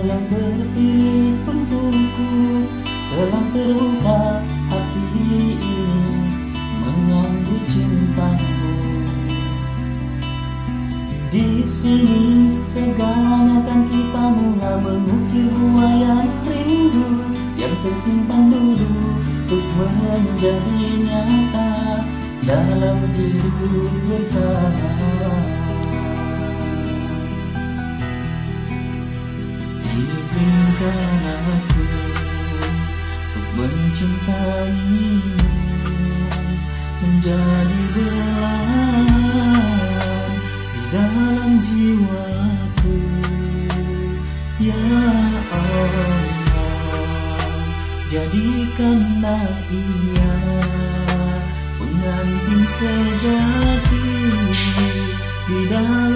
yang terpilih untukku Telah terbuka hati ini menyambut cintamu. Di sini segalanya akan kita mulai mengukir buaya rindu Yang tersimpan dulu untuk menjadi nyata dalam hidup bersama Izinkan aku untuk mencintaimu Menjadi belahan di dalam jiwaku. Ya Allah Jadikanlah ia pengantin sejati di dalam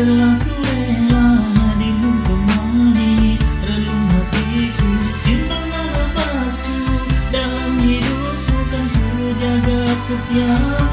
telah ku rela hadirmu temani Relung hatiku simpanlah nafasku. Dalam hidupku kan ku jaga setiamu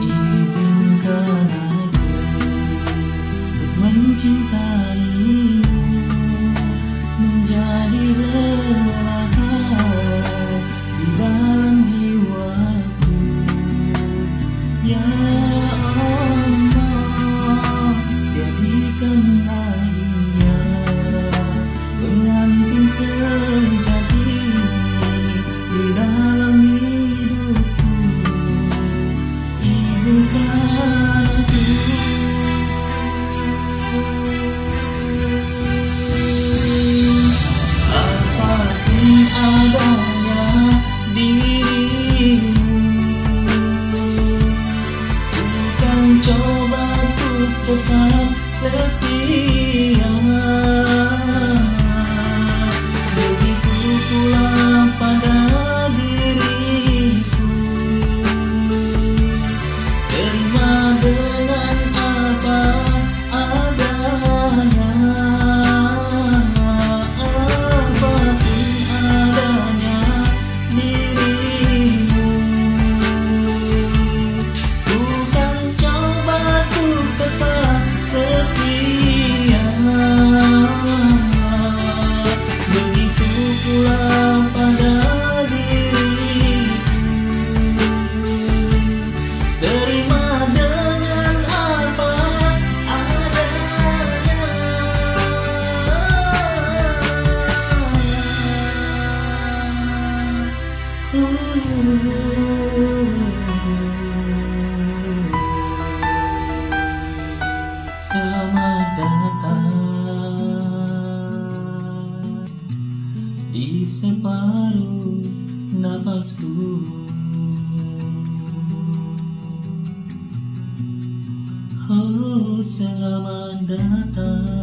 Izinkan aku untuk mencintaimu di separuh nafasku. Oh selamat datang